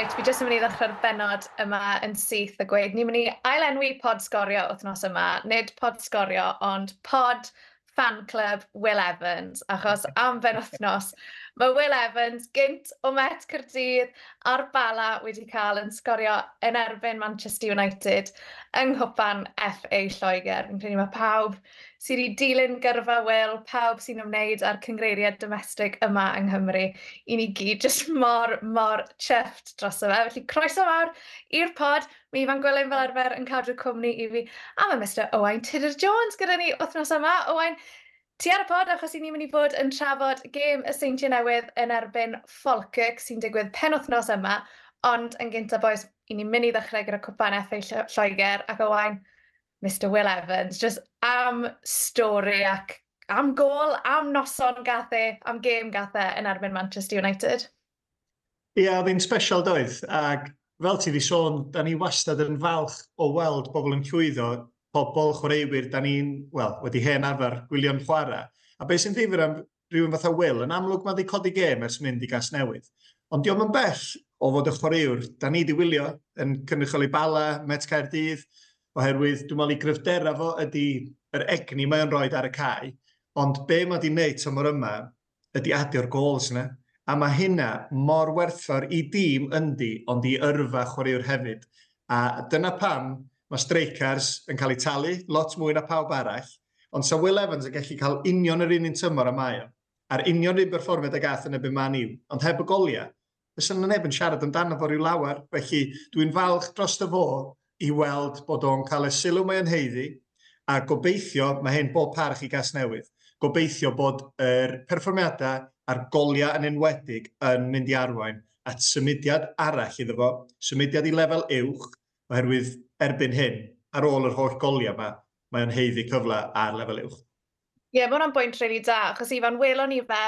Reit, fi jyst yn mynd i ddechrau'r benod yma yn syth a gweud, ni'n mynd i ailenwi pod sgorio wythnos yma, nid pod sgorio, ond pod fan club Will Evans, achos am ben wythnos Mae Will Evans gynt o Met Cyrdydd a'r bala wedi cael yn sgorio yn erbyn Manchester United yng Nghwpan FA Lloegr. Fi'n credu mae pawb sydd wedi dilyn gyrfa Will, pawb sy'n ymwneud â'r cyngreiriad domestig yma yng Nghymru. I ni gyd, jyst mor, mor chyfft dros y fe. Felly croeso mawr i'r pod. Mi fan gwylau'n fel arfer yn cadw cwmni i fi. A mae Mr Owain Tudor Jones gyda ni wythnos yma. Owain, Ti ar y pod achos i ni'n mynd i fod yn trafod gêm y Seintiau Newydd yn erbyn Falkirk sy'n digwydd penwthnos yma, ond yn gyntaf boes, i ni'n mynd i ddechrau gyda cwpan effau Lloegr ac Owain, Mr Will Evans, just am stori ac am gol, am noson gathe, am gêm gath e yn erbyn Manchester United. Ie, yeah, oedd hi'n special doedd, ac fel ti wedi sôn, da ni wastad yn falch o weld bobl yn llwyddo pobl chwaraewyr, da ni'n, wel, wedi hen arfer gwylio'n chwarae. A beth sy'n ddifur am rhywun fatha Will, yn amlwg mae wedi codi gêm ers mynd i gas newydd. Ond diolch yn bell o fod y chwaraewr, da ni wedi wylio yn cynrychioli bala, Met Caerdydd, oherwydd dwi'n meddwl i gryfdera fo ydy yr egni mae o'n rhoi ar y cae, ond be mae wedi wneud tymor yma ydy adio'r gols yna. A mae hynna mor werthfawr i dîm yndi, ond i yrfa chwaraewr hefyd. A dyna pam Mae streicars yn cael ei talu lot mwy na pawb arall, ond sa Will Evans yn gallu cael union yr un un tymor y mae o, a'r union un berfformiad y gath yn y byd man i'w, ond heb y goliau, fes yna neb yn siarad amdano fo rhyw lawer, felly dwi'n falch dros y fo i weld bod o'n cael y sylw mae heiddi, a gobeithio, mae hyn bob parch i gas newydd, gobeithio bod yr perfformiadau a'r goliau yn enwedig yn mynd i arwain at symudiad arall iddo fo, symudiad i lefel uwch, oherwydd erbyn hyn, ar ôl yr holl goliau yma, mae o'n heiddi cyfle ar lefel uwch. Ie, yeah, mae hwnna'n bwynt rili really da, achos Ifan, welon ni fe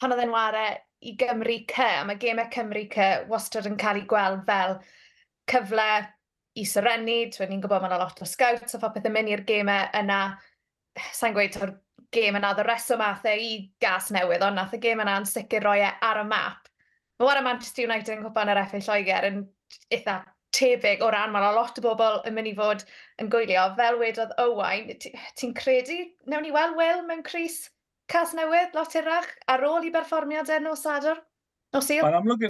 pan oedd e'n ware i Gymru C, a mae gemau Cymru C wastad yn cael ei gweld fel cyfle i syrenu, ni'n gwybod mae'n yna lot o scouts a phopeth yn mynd i'r gemau yna, sa'n gweud o'r gêm yna, oedd y reswm ath e i gas newydd, ond nath y gêm yna yn sicr roi e ar y map. Mae war Manchester United yn cwpan yr FA Lloegr yn eitha tebyg o ran mae yna lot o bobl yn mynd i fod yn gwylio. Fel wedodd Owain, ti'n credu, newn ni weld Will mewn Cris Cas Newydd, lot irach, ar ôl i berfformiad enw Sadwr? O Sil? Mae'n amlwg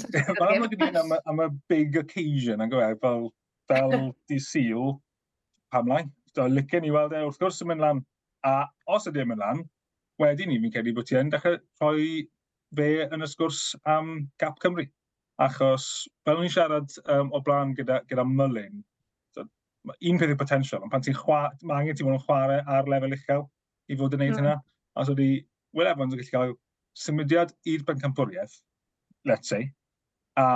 yn un am, am y big occasion, yn gwybod, e? fel, fel di Sil, pamlaen. So, licen i weld e, wrth gwrs, yn mynd lan. A os ydy yn mynd lan, wedyn ni fi'n credu bod ti'n dechrau rhoi fe yn y sgwrs am Gap Cymru. Achos, fel ni'n siarad um, o blaen gyda, gyda Mullin, so, un peth yw potensial, ond pan ti'n chwarae, mae angen ti fod yn chwarae ar lefel uchel i fod yn neud mm. hynna. A so di, Will Evans yn gallu cael symudiad i'r bencampwriaeth, let's say, a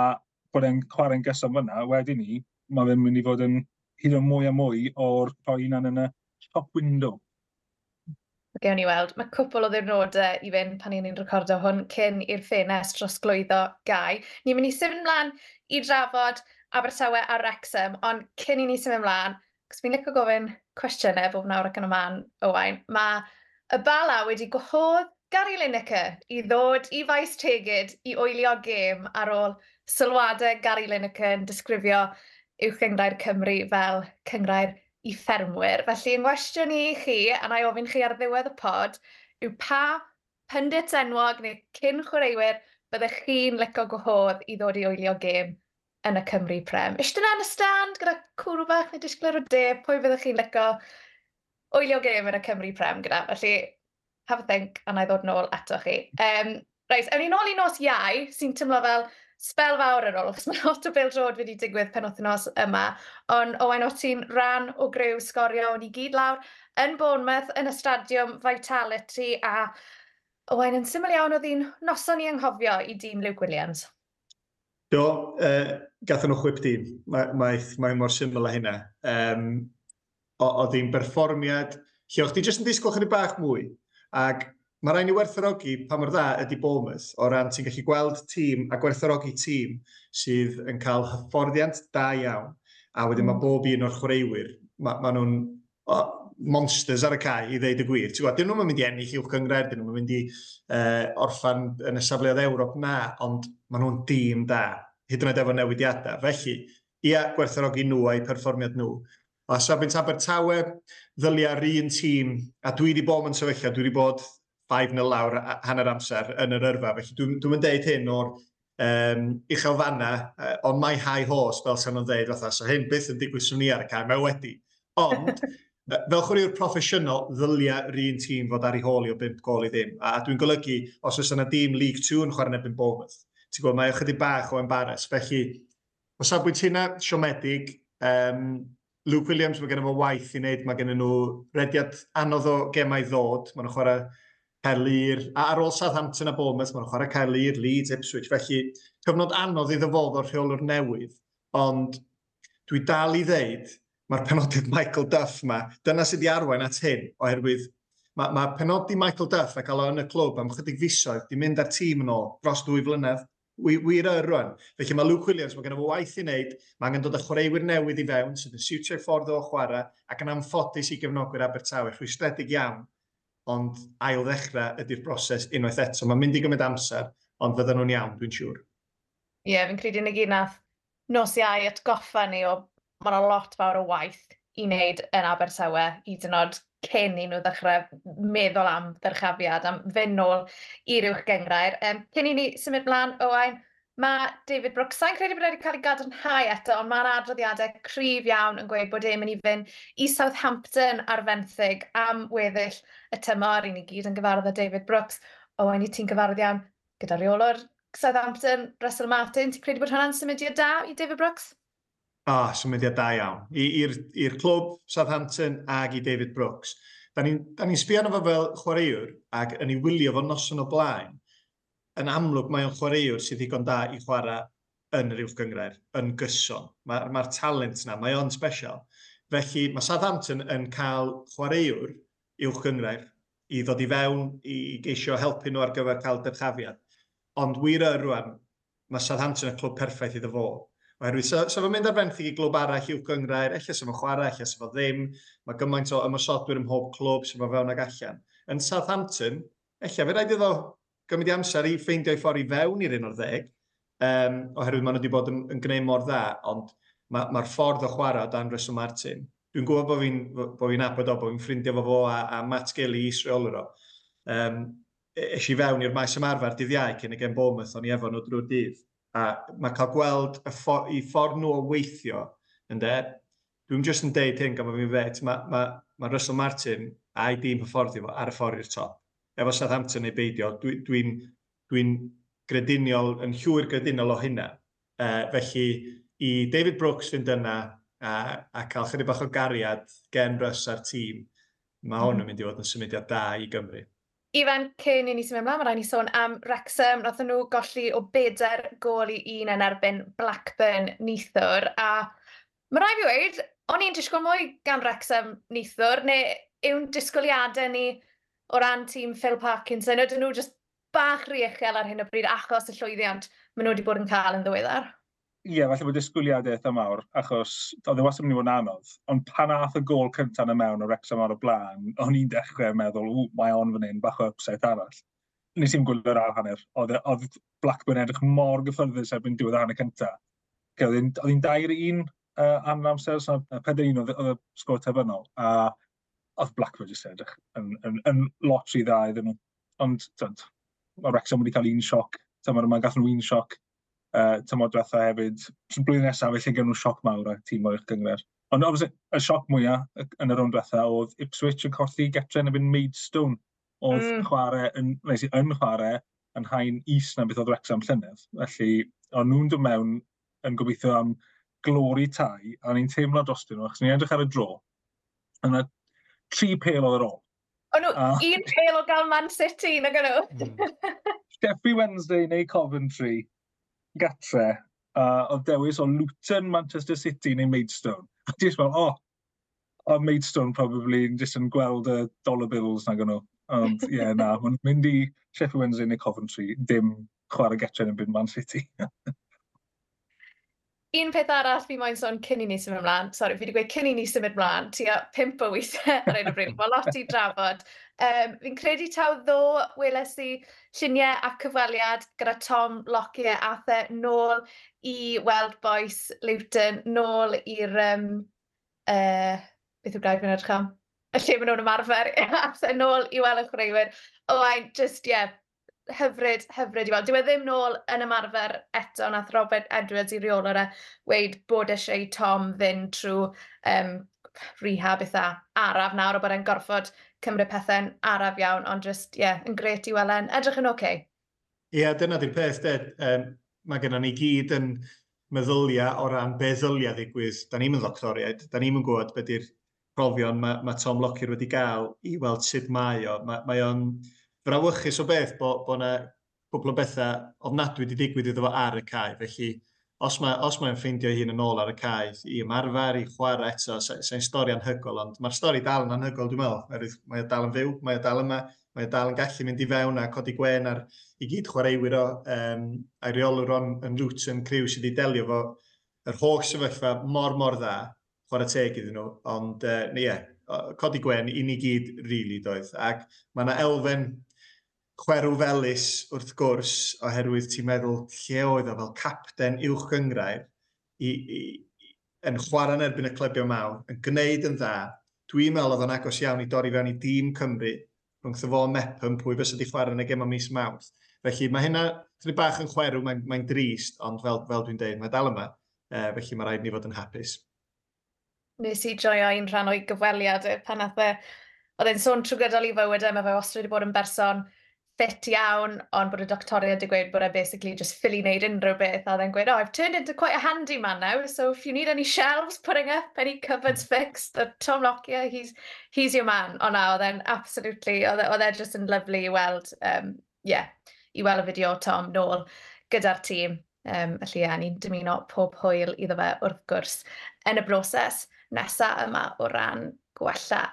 bod e'n chwarae'n gyson fyna, wedyn ni, mae fe'n mynd i fod yn hyd yn mwy a mwy o'r poen yn y top window gewn ni weld. Mae cwpl o ddiwrnodau i fynd pan ni'n recordo hwn cyn i'r ffenest dros glwyddo gau. Ni'n mynd i symud ymlaen i drafod Abertawe a Wrexham, ond cyn i ni symud ymlaen, cos fi'n licio gofyn cwestiynau bob nawr ac yn y ymlaen Owain, mae y bala wedi gwahodd Gary Lineker i ddod i faes tegyd i oelio gêm ar ôl sylwadau Gary Lineker yn disgrifio uwch Cymru fel cyngrair i ffermwyr. Felly, yng ngwestiwn i chi, a na i ofyn chi ar ddiwedd y pod, yw pa pundit enwog neu cyn chwaraewyr byddech chi'n licio gwahodd i ddod i wylio gêm yn y Cymru Prem. Eisiau dyna yn y stand gyda cwrw bach neu disgwyl o de, pwy fyddech chi'n licio wylio gêm yn y Cymru Prem gyda. Felly, have a think, a na i ddod nôl ato chi. Um, Reit, ewn ni nôl i nos iau, sy'n tymlo fel spel fawr ar ôl, achos mae lot o bildrod wedi digwydd pen wythnos yma, ond Owen o ti'n rhan o grew sgorio, o'n i gyd lawr yn Bournemouth, yn y stadiwm Vitality, a Owen yn syml iawn oedd hi'n noson i anghofio i dîm Luke Williams. Do, uh, gathen nhw chwip dîm, mae, mae, mae mor syml â hynna. Um, oedd hi'n berfformiad lle o'ch ti jyst yn disgwyl chydig bach mwy, ac Mae rhaid ni werthorogi pa mor dda ydy Bournemouth o ran ti'n gallu gweld tîm a gwerthorogi tîm sydd yn cael hyfforddiant da iawn. A wedyn mae hmm. bob un o'r chwaraewyr, mae, mae nhw'n monsters ar y cae i ddeud y gwir. Ti'n gwybod, dyn nhw'n mynd i ennill i'w cyngred, dyn nhw'n mynd i uh, orffan yn y safleoedd Ewrop na, ond mae nhw'n dîm da, hyd yn oed efo newidiadau. Felly, ia gwerthorogi nhw a'i perfformiad nhw. A safbwynt Abertawe, ddyliau'r un tîm, a dwi wedi bod yn sefyllfa, dwi wedi bod 5-0 lawr hanner amser yn yr yrfa. Felly dwi'n dwi, dwi deud hyn o'r um, uchelfanna, uh, ond mae high horse, fel sy'n nhw'n dweud, fatha, so hyn byth yn digwydd swn i ar y cael, mae wedi. Ond, fel chwaraewr proffesiynol, ddylia un tîm fod ar ei holi o 5 gol i ddim. A dwi'n golygu, os oes yna dîm League 2 yn chwarae nebyn Bournemouth, ti'n gwybod, mae ychydig bach o embaras. Felly, o safbwynt hynna, siomedig, um, Luke Williams, mae gen fo waith i wneud, mae gen nhw rediad anodd o gemau ddod, mae nhw'n chwarae Celir, a ar ôl Southampton a Bournemouth, maen chwarae Celir, Leeds, Ipswich, felly cyfnod anodd i ddyfodd o'r rheolwr newydd, ond dwi dal i ddeud, mae'r penodydd Michael Duff yma, dyna sydd wedi arwain at hyn, oherwydd mae, mae penodi Michael Duff a cael o yn y clwb am chydig fisoedd, di mynd ar tîm yn ôl dros dwy flynedd, wir y rwan. Felly mae Luke Williams, mae gen o waith i wneud, mae angen dod â chwaraewyr newydd i fewn sydd yn siwtio'i ffordd o chwarae ac yn amffodus i gefnogwyr Abertawe, rhwystredig iawn, ond ail ddechrau ydy'r broses unwaith eto. Mae'n mynd i gymryd amser, ond fydden nhw'n iawn, dwi'n siŵr. Ie, yeah, fi'n credu yn y gyd nath nos iau atgoffa ni o mae'n lot fawr o waith i wneud yn Abertawe, i dynod cyn i nhw ddechrau meddwl am ddyrchafiad, am fynd nôl i'r uwch gengrair. Um, cyn i ni symud mlaen, Owain, Mae David Brooks, sa'n credu bod wedi cael ei gadarnhau eto, ond mae'r adroddiadau cryf iawn yn gweud bod e'n mynd i fynd i Southampton ar fenthyg am weddill y tymor i ni gyd yn gyfarwydd â David Brooks. O, ein i ti'n gyfarwydd iawn gyda reolwr Southampton, Russell Martin. Ti'n credu bod hwnna'n symudiad da i David Brooks? O, oh, symudiad da iawn. I'r clwb Southampton ag i David Brooks. Da ni'n ni, ni sbio arno fo fel chwaraewr ac yn ei wylio fo noson o blaen yn amlwg mae o'n chwaraewr sydd ddigon da i chwarae yn yr uwch gyngrair, yn gyson. Mae'r ma, talent yna, mae o'n special. Felly mae Southampton yn cael chwaraewr uwch gyngrair i ddod i fewn i geisio helpu nhw ar gyfer cael dyrchafiad. Ond wir yr rwan, mae Southampton y clwb perffaith iddo fo. Oherwydd, so, so fe'n mynd ar fenthyg i glwb arall i'w gyngrair, efallai sef yn chwarae, efallai sef o ddim. Mae gymaint o ymwysodwyr ym mhob clwb sy'n fewn ag allan. Yn Southampton, efallai fe rhaid iddo gymryd i amser i ffeindio'i ffordd i fewn i'r un o'r ddeg, um, oherwydd maen nhw wedi bod yn, yn gwneud mor dda, ond mae'r ma ffordd o chwarae o dan Russell Martin. Dwi'n gwybod bod fi'n bo fi abod o, bod fi'n ffrindio fo fo a, a Matt Gilly i Israel o. Um, e, es i fewn i'r maes ymarfer dydd iau cyn y gen Bournemouth, o'n i efo nhw drwy'r dydd. A mae cael gweld y ffor, i ffordd nhw o weithio, ynddo, dwi'n just yn deud hyn gan fod fi'n fet, mae ma, ma Russell Martin a'i dîm hyfforddi fo ar y ffordd i'r top efo Southampton neu beidio, dwi'n dwi, dwi, n, dwi n grediniol, yn llwyr gredinol o hynna. Uh, felly, i David Brooks fynd yna a, a cael chydig bach o gariad gen Russ a'r tîm, mae hwn yn mm-hmm. mynd i fod yn symudiad da i Gymru. Ifan, cyn i ni symud ymlaen, mae rhaid ni sôn am Wrexham. Roedden nhw golli o bedair gol i un yn erbyn Blackburn nithwr. A mae rhaid fi wedi, o'n i'n disgwyl mwy gan Wrexham nithwr, neu yw'n disgwyliadau ni o ran tîm Phil Parkinson, ydyn nhw just bach rhy uchel ar hyn o bryd achos y llwyddiant maen nhw wedi bod yn cael yn ddiweddar? Ie, yeah, falle bod disgwyliadau eitha mawr, achos oedd e wastad yn mynd i fod yn anodd, ond pan ath y gol cyntaf na mewn o Wrexham ar y blaen, o'n i'n dechrau meddwl, ww, mae on fan hyn, bach o upset arall. Nes i'n gwylio'r ar hanner, e, oedd Blackburn edrych mor gyffyrddus erbyn diwedd hanner cyntaf. Oedd hi'n dair un uh, am amser, so, uh, pedair un oedd e, y e sgwr tefynol, a oedd Blackburn jyst edrych yn, yn, yn lot rhy dda iddyn nhw. Ond, tyd, mae Wrexham wedi cael un sioc, tymor yma gath nhw un sioc, uh, tymor diwetha hefyd. Blwyddyn nesaf, felly gen nhw sioc mawr a tîm o'r gyngor. Ond, obviously, y sioc mwyaf yn yr ond diwetha oedd Ipswich yn colli getren yn fynd Maidstone. Oedd mm. chwarae, yn, nes i, yn chwarae, yn hain is na beth oedd Wrexham llynedd. Felly, o'n nhw'n dod mewn yn gobeithio am glori tai, a ni'n teimlo dros dyn nhw, achos ni'n edrych ar y dro, yna tri pel oedd ar ôl. O nhw, uh, un pel o gael Man City, na gan nhw. Hmm. Sheffield Wednesday neu Coventry, gatre, uh, oedd dewis o Luton, Manchester City neu Maidstone. A ti'n fel, o, oh, Maidstone probably jyst yn gweld y dollar bills na gan nhw. Ond, ie, yeah, na, mae'n mynd i Sheffield Wednesday neu Coventry, dim chwarae getre yn byd Man City. un peth arall fi moyn sôn cyn i ni symud ymlaen, sori, fi wedi gweud cyn i ni symud ymlaen, tua pimp o weithiau ar ein o bryd, mae lot i drafod. Um, fi'n credu taw ddo weles i lluniau a cyfweliad gyda Tom Lockyer a the nôl i weld boes Lewton, nôl i'r... Um, uh, beth yw'r gael fi'n edrych am? Y lle maen nhw'n ymarfer, a the nôl i weld y chwaraewyr. O, oh, just, yeah, hyfryd, hyfryd i weld. Dyw e ddim nôl yn ymarfer eto, nath Robert Edwards i reolwr e weid bod eisiau Tom fynd trwy um, rehab eitha araf nawr o bod e'n gorfod cymryd pethau'n araf iawn, ond just, ie, yeah, yn gret i weld e'n Edrych yn oce. Okay. Ie, yeah, dyna di'r peth, de. Um, mae gennym ni gyd yn meddyliau o ran be ddyliau ddigwydd. Da ni'n mynd ddoctoriaid, da ni'n mynd gwybod beth yw'r profion mae ma Tom Lockyer wedi gael i weld sut mae o. Mae, mae o'n... Ma Fy'n o beth bod bo yna cwbl o bethau ofnadwy wedi digwydd iddo fo ar y cae. Felly, os mae'n os mae ffeindio hun yn ôl ar y cae, i ymarfer, i chwarae eto, sy'n sa stori anhygol, ond mae'r stori dal yn anhygol, dwi'n meddwl. Mae o dal yn fyw, mae o dal yma, mae o dal yn gallu mynd i fewn a codi gwen ar i gyd chwaraewyr o, um, a'i reolwr o'n yn Luton Crew sydd wedi delio fo yr holl sefyllfa mor mor dda, chwarae teg iddyn nhw, ond uh, ie, yeah, codi gwen i ni gyd, rili, really, doedd. Ac mae yna elfen chwerw felus wrth gwrs oherwydd ti'n meddwl lle oedd o fel capten uwch gyngrair i, i, i, yn chwarae yn erbyn y clybio mawr, yn gwneud yn dda. Dwi'n meddwl oedd o'n agos iawn i dorri fewn i dîm Cymru rhwng thyfo Mepham pwy fes ydi chwarae yn y gema mis mawrth. Felly mae hynna chydig bach yn chwerw, mae'n mae drist, ond fel, fel dwi'n dweud, mae dal yma. E, felly mae rhaid ni fod yn hapus. Nes i joio un rhan o'i gyfweliad e, pan nath e, oedd e'n sôn trwy gydol i fywyd e, mae fe wastad wedi bod yn berson ffit iawn, ond bod y doctoriad wedi gweud bod e basically just ffili wneud unrhyw beth, a then gweud, oh, I've turned into quite a handy man now, so if you need any shelves putting up, any cupboards fixed, the Tom Lockyer, he's, he's your man. O na, oedd e'n absolutely, oedd e, e just yn lyflu i weld, um, yeah, i weld y fideo Tom nôl gyda'r tîm. Um, felly ie, yeah, ni'n dymuno pob hwyl iddo fe wrth gwrs yn y broses nesaf yma o ran gwella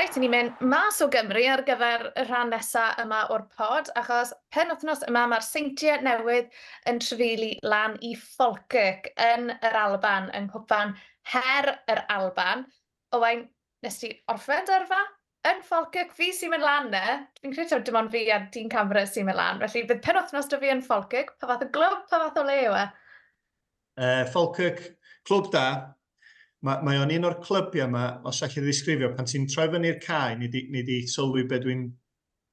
Reit, ni'n mynd mas o Gymru ar gyfer y rhan nesaf yma o'r pod, achos pen wythnos yma mae'r seintiau newydd yn trefili lan i Falkirk yn yr Alban, yng Nghwpan Her yr Alban. Owain, nes ti orffen dyrfa? Yn Falkirk, fi sy'n mynd lan ne. Fi'n credu dim ond fi a dyn camera sy'n mynd lan, felly bydd pen wythnos dy fi yn Falkirk, pa fath o glwb, pa fath o le yw e? Uh, Falkirk, clwb da, mae, mae o'n un o'r clybiau yma, os allai ddisgrifio, pan ti'n troi fyny'r cae, neu di, neu di sylwi beth dwi'n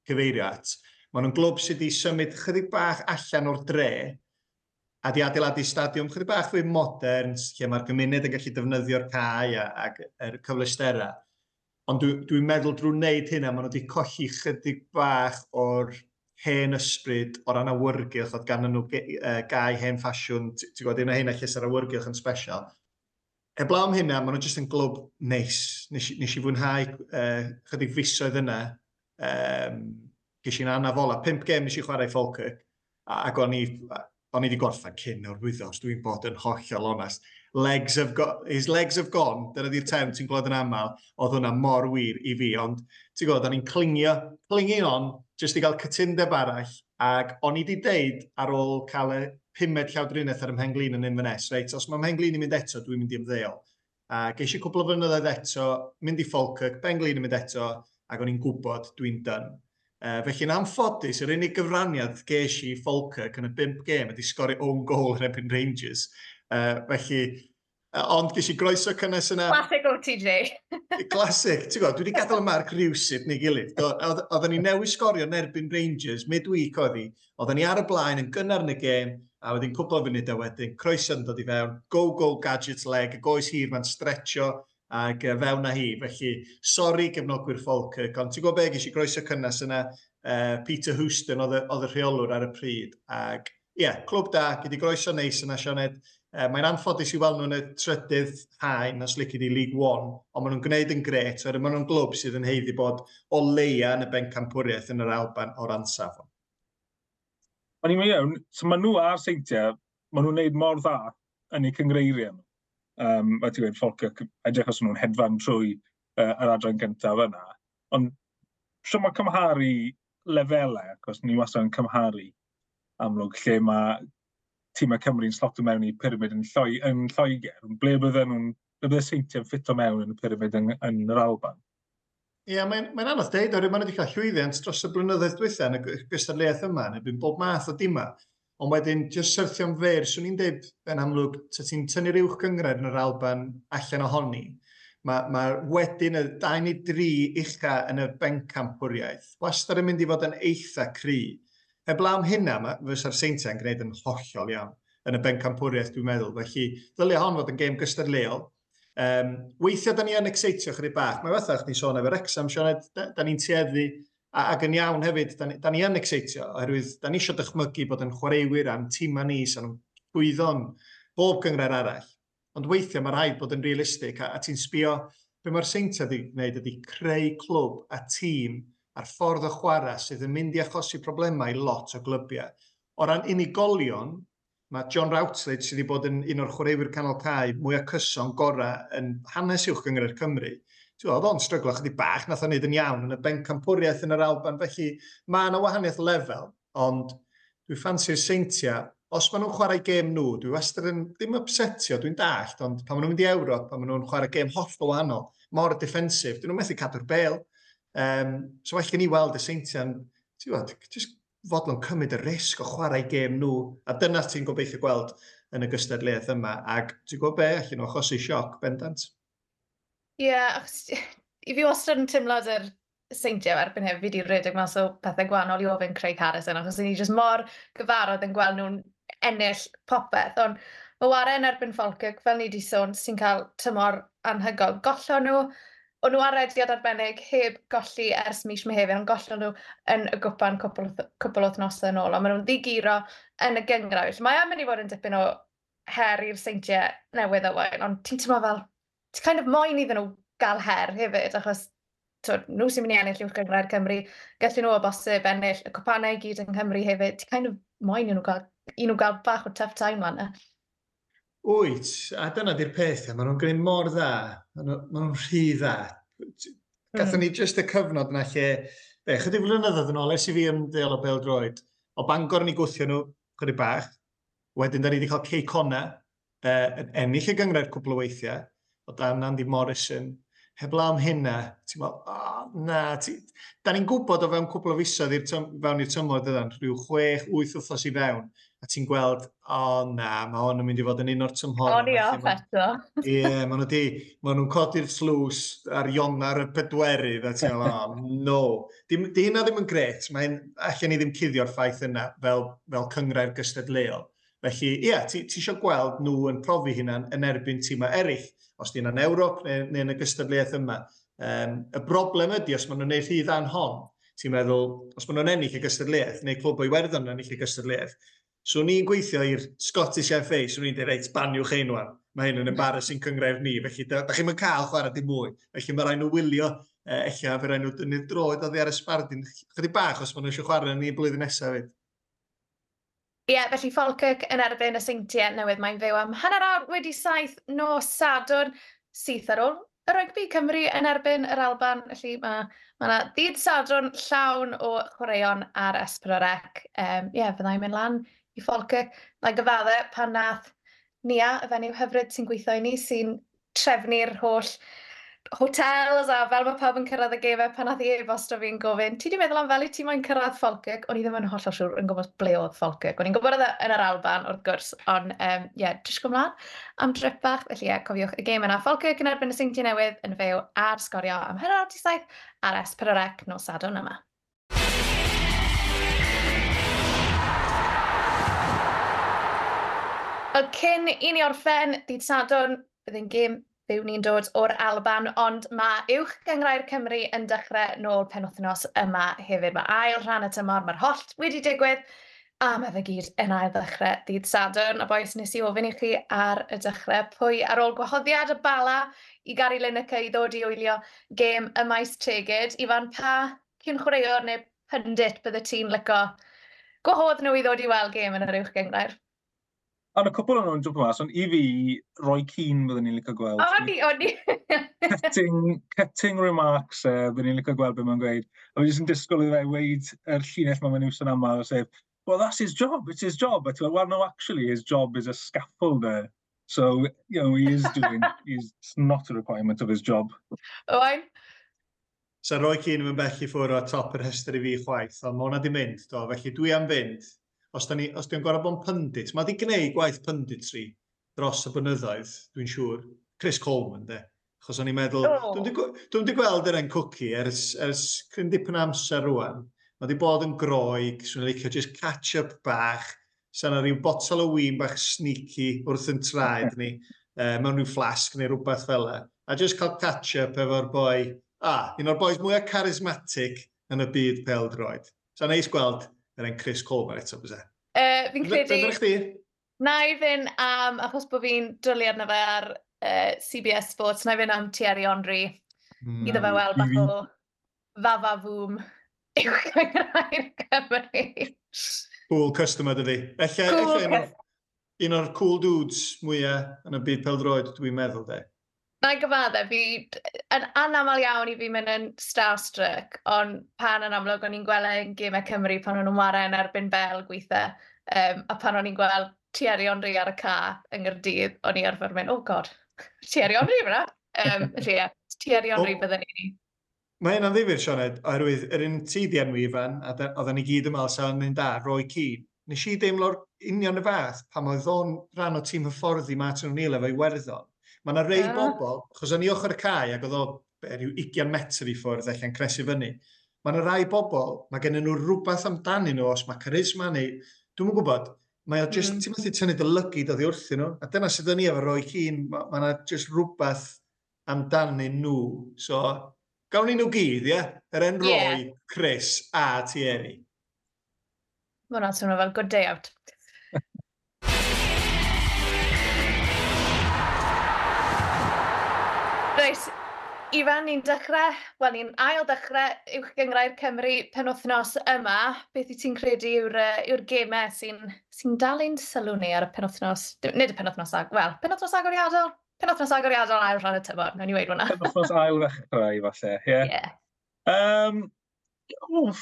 cyfeirio at, mae nhw'n glwb sydd wedi symud chydig bach allan o'r dre, a di adeiladu stadiwm chydig bach fwy modern, lle mae'r gymuned yn gallu defnyddio'r cae ac yr cyfleusterau. Ond dwi'n dwi meddwl drwy wneud hynna, maen nhw wedi colli chydig bach o'r hen ysbryd o ran awyrgylch oedd gan nhw gau hen ffasiwn. Ti'n gwybod, un o hynna lle sy'r awyrgylch yn special Heblaw am hynna, maen nhw jyst yn glwb neis. Nes, nes i fwynhau uh, chydig fisoedd yna. Um, Ges i'n anafola. Pimp gem nes i chwarae Falkirk. Ac o'n i, o'n i wedi gorffen cyn o'r wythos. Dwi'n bod yn hollol onest. Legs have got, his legs have gone. Dyna di'r term ti'n gweld yn aml. Oedd hwnna mor wir i fi. Ond ti'n gwybod, o'n i'n clingio, clinging on jyst i gael cytundeb arall, ac o'n i wedi deud ar ôl cael y pumed llawdrinaeth ar ymhenglin yn Inverness, reit, os mae ymhenglin i mynd eto, dwi'n mynd i ymddeol. A geis i cwbl o flynyddoedd eto, mynd i Falkirk, Benglin yn mynd eto, ac o'n i'n gwybod dwi'n dyn. Uh, felly yn amffodus, yr unig gyfraniad geis i Falkirk yn y 5 gêm ydi sgori own goal yn ebyn Rangers. Uh, felly, Ond ges i groeso cynnes yna... Classic OTJ. Classic. Ti'n gwybod, dwi wedi gadael y marc rhywsyd neu gilydd. Oedden ni newid sgorio yn erbyn Rangers, midweek oedd hi. Oedden ni ar y blaen yn gynnar yn y gêm, a wedyn cwbl o funud a wedyn, croeso yn dod i fewn, go, go, gadget leg, y goes hir ma'n stretcho ac fewn â hi. Felly, sori gefnogwyr Falkirk, ond ti'n gwybod be, ges i groeso cynnes yna, uh, Peter Houston oedd y rheolwr ar y pryd. Ac, ie, yeah, clwb da, gyda groeso neis yna, Sioned. E, Mae'n anffodus i weld nhw'n y trydydd hain os licid di League One, ond maen nhw'n gwneud yn gret, oherwydd maen nhw'n glwb sydd yn heiddi bod o leia yn y bencampwriaeth yn yr Alban o'r ansaf. Ond i'n mynd iawn, so maen nhw ar seintiau, maen nhw'n gwneud mor dda yn eu cyngreiriau nhw. Um, a ti'n gweud, ffolc edrych os nhw'n hedfan trwy uh, yr adran gyntaf yna. Ond sy'n mae cymharu lefelau, ac os ni wastad yn cymharu amlwg lle mae tîmau Cymru'n slotio mewn i pyramid yn, lloi, yn Lloegr, ble bydden nhw'n, ble bydde Seintiau'n ffito mewn yn y pyramid yn, yn yr Alban? Ie, yeah, mae'n mae anodd deud, oherwydd maen nhw wedi cael llwyddiant dros y blynyddoedd diwethaf yn y gystadleuaeth yma, neu bydd bob math o dima. Ond wedyn, jyst syrthio'n fer, swn i'n deud yn amlwg, ta ti'n tynnu'r uwch gyngred yn yr Alban allan ohoni, mae, ma wedyn y 2 neu 3 ucha yn y bencampwriaeth, wastad yn mynd i fod yn eitha cry. Heblaw am hynna, fysa'r Seintiau'n gwneud yn hollol iawn yn y bencampwriaeth, dwi'n meddwl. Felly, ddylia hon fod yn gêm gystadleol. Um, weithio, da ni yn exeitio chyrru bach. Mae fatha, chdi sôn efo'r exam, Sioned, da, da ni'n tueddu ac yn iawn hefyd, da da ni yn exeitio, oherwydd da ni eisiau dychmygu bod yn chwaraewyr am a ni, sa'n gwyddo'n bob gyngred arall. Ond weithio, mae rhaid bod yn realistig a, a ti'n sbio be mae'r seintiau wedi gwneud ydy creu clwb a tîm a'r ffordd o chwarae sydd yn mynd i achosi problemau i lot o glybiau. O ran unigolion, mae John Routledge sydd wedi bod yn un o'r chwaraewyr canol cae mwyaf cyson gorau yn hanes uwch gyngor Cymru. Oedd o'n stryglo chydig bach, nath o'n neud yn iawn yn y bencampwriaeth yn yr Alban, felly mae yna wahaniaeth lefel, ond dwi ffansi'r seintia, os maen nhw'n chwarae gêm nhw, dwi wastad yn ddim upsetio, dwi'n dallt, ond pan maen nhw'n mynd i Ewrop, pan maen nhw'n chwarae gêm hollol wahanol, mor defensif, dyn nhw'n methu cadw'r bel, Um, so well gen i weld y Seintia'n, ti'n gwybod, just fod nhw'n cymryd y risg o chwarae gêm nhw, a dyna ti'n gobeithio gweld yn y gystadleuaeth yma, ac ti'n gwybod be, allan nhw achosi sioc bendant. Ie, yeah, i fi wastad yn tymlad yr seintiau erbyn hyn, fi wedi rhedeg mas o pethau gwahanol i ofyn Craig Harrison, achos ni jyst mor gyfarod yn gweld nhw'n ennill popeth, ond mae waren erbyn Falkirk, fel ni wedi sôn, sy'n cael tymor anhygol. Gollon nhw, o'n nhw arediad arbennig heb golli ers mis Mehefin, ond gollon nhw yn y gwpan cwpl, cwpl o thnosau yn ôl, ond maen nhw'n ddigiro yn y gyngrawill. Mae am mynd i fod yn dipyn o her i'r seintiau newydd o wain, ond ti'n teimlo fel, ti'n kind of moyn iddyn nhw gael her hefyd, achos to, nhw sy'n mynd i ennill i'w gyngrair Cymru, gallu nhw o bosib ennill y cwpanau i gyd yng Nghymru hefyd, ti'n kind of moyn i nhw gael, i nhw gael bach o tough time fan Wyt, a dyna di'r peth, maen nhw'n gwneud mor dda, maen nhw'n rhy dda. Gatho ni hmm. jyst y cyfnod yna lle, be, chydig flynyddoedd yn ôl, es i fi ymddeol o bel droed, o Bangor ni gwthio nhw, chydig bach, wedyn da ni wedi cael Ceicona, uh, yn ennill y gyngred cwbl o weithiau, o dan Andy Morrison, heblaw am hynna, ti'n meddwl, oh, na, ti... da ni'n gwybod o fewn cwbl o fisoedd fewn i'r tymor dydan, rhyw chwech, wyth wythnos i fewn, a ti'n gweld, o oh, na, mae hwn yn mynd i fod yn un o'r tymhor. O, ni off eto. Ie, maen nhw di, maen nhw'n codi'r slws ar Ionar y pedwerydd, a ti'n meddwl, oh, no. Di, di hynna ddim yn gret, mae'n allan ni ddim cuddio'r ffaith yna fel, fel cyngrair gystadleol. Felly, ie, yeah, ti, ti eisiau gweld nhw yn profi hynna yn erbyn tîmau eraill, os di yna'n Ewrop neu, neu yn y gystadleuaeth yma. Um, y broblem ydy, os maen nhw'n neud rhydd anhon, ti'n meddwl, os maen nhw'n ennill y gystadleuaeth, neu clwb o'i werddon yn ennill y gystadleuaeth, So ni'n gweithio i'r Scottish FA, so ni'n dweud, reit, baniwch ein wan. Mae hyn yn embarrassing cyngref ni, felly da, da chi'n cael chwarae dim mwy. Felly mae rhaid nhw wylio e, eich fe rhaid nhw dynnu'r droed oddi ar y sbardin. Chydig bach os maen nhw eisiau chwarae ni blwyddyn nesaf fyd. Ie, yeah, felly Falkirk yn erbyn y seintiau newydd mae'n fyw am hanner awr wedi saith nos Sadwrn syth ar ôl y rygbi Cymru yn erbyn yr Alban, felly mae yna ma dydd sadron llawn o chwaraeon ar Esbrorec. Ie, Um, yeah, fyddai'n mynd lan i Falkirk. Mae gyfadde pan nath Nia, y fenyw hyfryd sy'n gweithio i ni, sy'n trefnu'r holl hotels a fel mae pawb yn cyrraedd y gefau pan nath i e-bost o fi'n gofyn, ti di meddwl am fel i ti moyn cyrraedd Falkirk? O'n i ddim yn hollol siwr yn gwybod ble oedd Falkirk. O'n i'n gwybod e yn yr Alban wrth gwrs, ond ie, um, yeah, jyst gymlaen am drip bach. Felly ie, yeah, cofiwch y gêm yna. Falkirk yn erbyn y Seintiau Newydd yn fyw ar sgorio am hynny'r ar 7 ar S4C nos Sadwn yma. Wel, cyn i ni orffen, dydd Sadwrn, byddai'n gêm byw ni'n dod o'r Alban, ond mae uwch gyngrau'r Cymru yn dechrau nôl penwthnos yma hefyd. Mae ail rhan y tymor, mae'r holl wedi digwydd, a mae fe gyd yn ail ddechrau dydd Sadwrn. A boes nes i ofyn i chi ar y dechrau pwy ar ôl gwahoddiad y bala i Gary Lineker i ddod i wylio gêm y maes tegyd. Ifan, pa cyn chwaraewr neu pundit bydde ti'n lyco gwahodd nhw i ddod i weld gêm yn yr uwch gyngrau'r? A y cwpl o'n nhw'n jwp mas, ond i fi, roi cyn byddwn ni'n licio gweld. O, ni, o, ni! cutting, cutting remarks, uh, byddwn ni'n licio gweld beth mae'n gweud. A fi jyst yn disgwyl i fe weid yr llinell mae'n iws yn aml, sef, well, that's his job, it's his job. But, well, no, actually, his job is a scaffolder. So, you know, he is doing, he's not a requirement of his job. Owain? So, roi cyn yn bell i ffwrdd o top yr hester i fi chwaith, ond mae hwnna di mynd, do, felly dwi am fynd os, ni, os dwi'n gorau bod yn pundit, mae di gwneud gwaith punditry dros y blynyddoedd, dwi'n siŵr, Chris Coleman, de. Chos o'n i'n meddwl, oh. dwi'n di, gweld yr en cwci ers, ers cryn dipyn amser rwan. Mae di bod yn groig, swn i'n licio just catch-up bach, sa'n rhyw botol o wyn bach sneaky wrth yn traed ni, uh, mewn rhyw flasg neu rhywbeth fel e. A just cael catch-up efo'r boi, ah, un o'r bois mwyaf charismatic yn y byd peldroed. Sa'n neis gweld yr ein Chris Coleman eto, bys e? Uh, fi'n credu... Dyna chdi? Na i fynd am, achos bod fi'n dwlu arno fe ar uh, CBS Sports, na i fynd am Thierry Henry. Mm, Iddo fe weld bach o fafa fwm yw gyngrair Cymru. Cool customer dy fi. Ella, cool ella un o'r cool dudes mwyaf yn y byd peldroed, dwi'n meddwl de. Na i gyfadde, fi yn anaml iawn i fi mynd yn starstruck, ond pan yn amlwg o'n i'n gweld e yn Gemau Cymru pan o'n nhw'n waren erbyn bel gweithio, um, a pan o'n i'n gweld Thierry Henry ar y ca yng Nghyrdydd, o'n i arfer mynd, oh god, Thierry Henry fyna? Um, felly, yeah, Thierry Henry oh. bydden ni. Mae hynna'n ddifur, Sioned, oherwydd yr un ti di enw ifan, a oedden ni gyd yma sa'n mynd da, Roy Keane. Nes i deimlo'r union y fath pam oedd o'n rhan o tîm hyfforddi Martin O'Neill efo'i werddon Mae yna rei yeah. bobl, achos o'n i ochr y cae ac oedd o rhyw 20 metr i ffwrdd allan cresu fyny, mae yna rai bobl, mae gen nhw rhywbeth amdanyn nhw, os mae charisma neu, dwi'n gwybod, mae o just, mm. ti'n methu tynnu dy lygu dod wrthyn nhw, a dyna sydd yn i efo roi cyn, mae yna just rhywbeth amdanyn nhw, so gawn ni nhw gyd, ie? Yeah? Yr er enroi, yeah. Chris a Thierry. Mae hwnna'n swnio fel good day out. Reit, Ifan, ni'n dechrau, wel ni'n ail dechrau uwch gyngrau'r Cymru penwthnos yma. Beth i ti'n credu yw'r yw gemau sy'n sy dal dalun sylw ni ar y penwthnos, nid y penwthnos ag, wel, penwthnos agoriadol, penwthnos agoriadol ail rhan y tymor, nawn ni weid hwnna. Penwthnos ail ddechrau, falle, ie. Yeah. Yeah. Um, oh,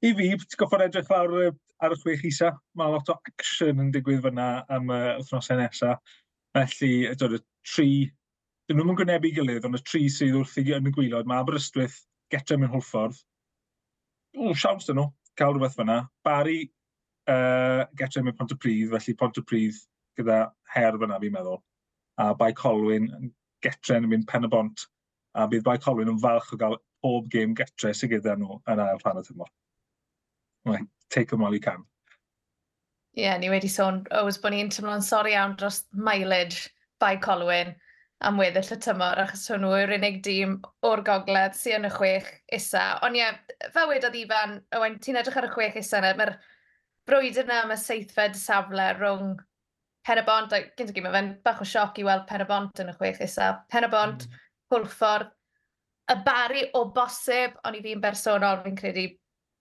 I fi, ti'n goffod edrych lawr ar y chwech isa, mae lot o action yn digwydd fyna am y wythnosau nesaf. Felly, y tri Dyn nhw'n gwynebu gilydd, ond y tri sydd wrth i yn y gwylod, mae Aberystwyth Getrem yn hwlffordd. O, siawns dyn nhw, cael rhywbeth fyna. Bari uh, Getrem yn Pontypridd, felly Pontypridd gyda her fyna fi'n meddwl. A Bai Colwyn Getrem yn mynd pen y bont. A bydd Bai Colwyn yn falch o gael pob gêm getre sydd gyda nhw yn ail rhan y tymor. Right, take them all you can. Ie, yeah, ni wedi sôn, oes, bod ni'n teimlo'n sori iawn dros mileage by Colwyn, am weddill y tymor, achos hwnnw yw'r unig dîm o'r gogledd sy'n yn y chwech isa. Ond ie, fel wedodd Ifan, Owen, ti'n edrych ar y chwech isa yna, mae'r brwydr yna am y seithfed safle rhwng Penabont, a gyda gym, mae fe'n bach o sioc i weld Penabont yn y chwech isa. Penabont, mm. Hwlffordd, y bari o bosib, ond i fi'n bersonol, fi'n credu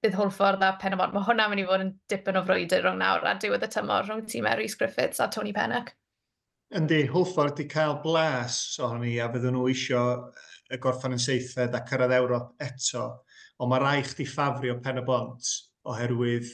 bydd Hwlffordd a Penabont. Mae hwnna'n mynd i fod yn dipyn o frwydr rhwng nawr a diwedd y tymor rhwng tîm Rhys Griffiths a Tony Pennock. Yndi, Hwlffordd wedi cael blas ohoni a fydden nhw eisiau y gorffan yn seithfed a cyrraedd Ewrop eto. Ond mae rai chdi ffafrio pen y bont oherwydd,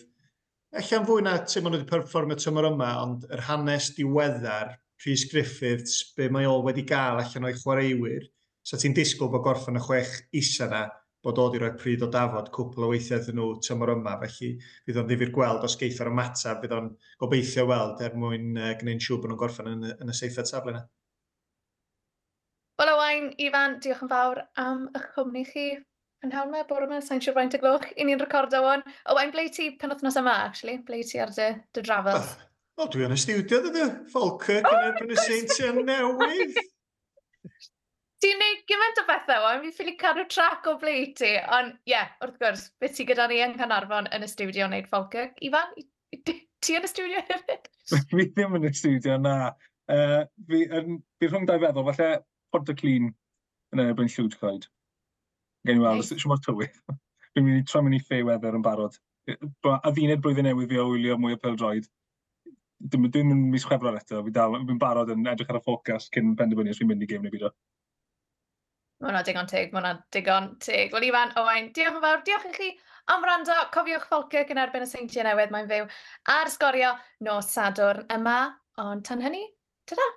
ella'n fwy na ti'n maen nhw wedi perfformio tymor yma, ond yr hanes diweddar, Rhys Griffiths, be mae o wedi gael allan o'i chwaraewyr, so ti'n disgwyl bod gorffan y chwech isa na bod o wedi rhoi pryd o dafod cwpl o weithiau iddyn nhw tymor yma, felly bydd o'n ddifur gweld os geithio'r ymateb, bydd o'n gobeithio weld er mwyn uh, gwneud siŵr bod nhw'n gorffen yn, yn y seithfed safle yna. Wel, Owain, Ifan, diolch yn fawr am eich cwmni chi yn hawn me bore yma, sa'n siŵr faint y gloch, i ni'n recordo o'n. Owain, ble ti penwthnos yma, actually? Ble ti ar dy, dy drafod? Wel, oh, dwi yn y studio, dydw. Falkirk oh yn erbyn y Saints newydd. Ti'n neud gymaint o bethau o'n, fi'n ffili cadw trac o ble i ti, ond ie, yeah, wrth gwrs, beth ti gyda ni yn Canarfon yn y studio wneud Falkirk? Ifan, ti yn y studio hefyd? fi ddim yn y studio, na. Uh, fi, yn, fi rhwng dau feddwl, falle pod y clean yn erbyn llwyd coed. Gen i weld, nice. mor tywydd. Fi'n mynd i tro mynd i ffe weather yn barod. A ddinet blwyddyn newydd fi o wylio mwy o peldroed. Dwi'n mynd mis chwefror eto, fi'n fi barod yn edrych ar y ffocas cyn penderfynu os fi'n mynd i gêm neu byd o. Mae hwnna digon teg, mae hwnna digon teg. Wel, Ifan, Owain, diolch yn fawr, diolch i chi am wrando. Cofiwch Falkirk yn erbyn y seintiau newydd, mae'n fyw ar sgorio nos Sadwrn yma. Ond tan hynny, ta-da!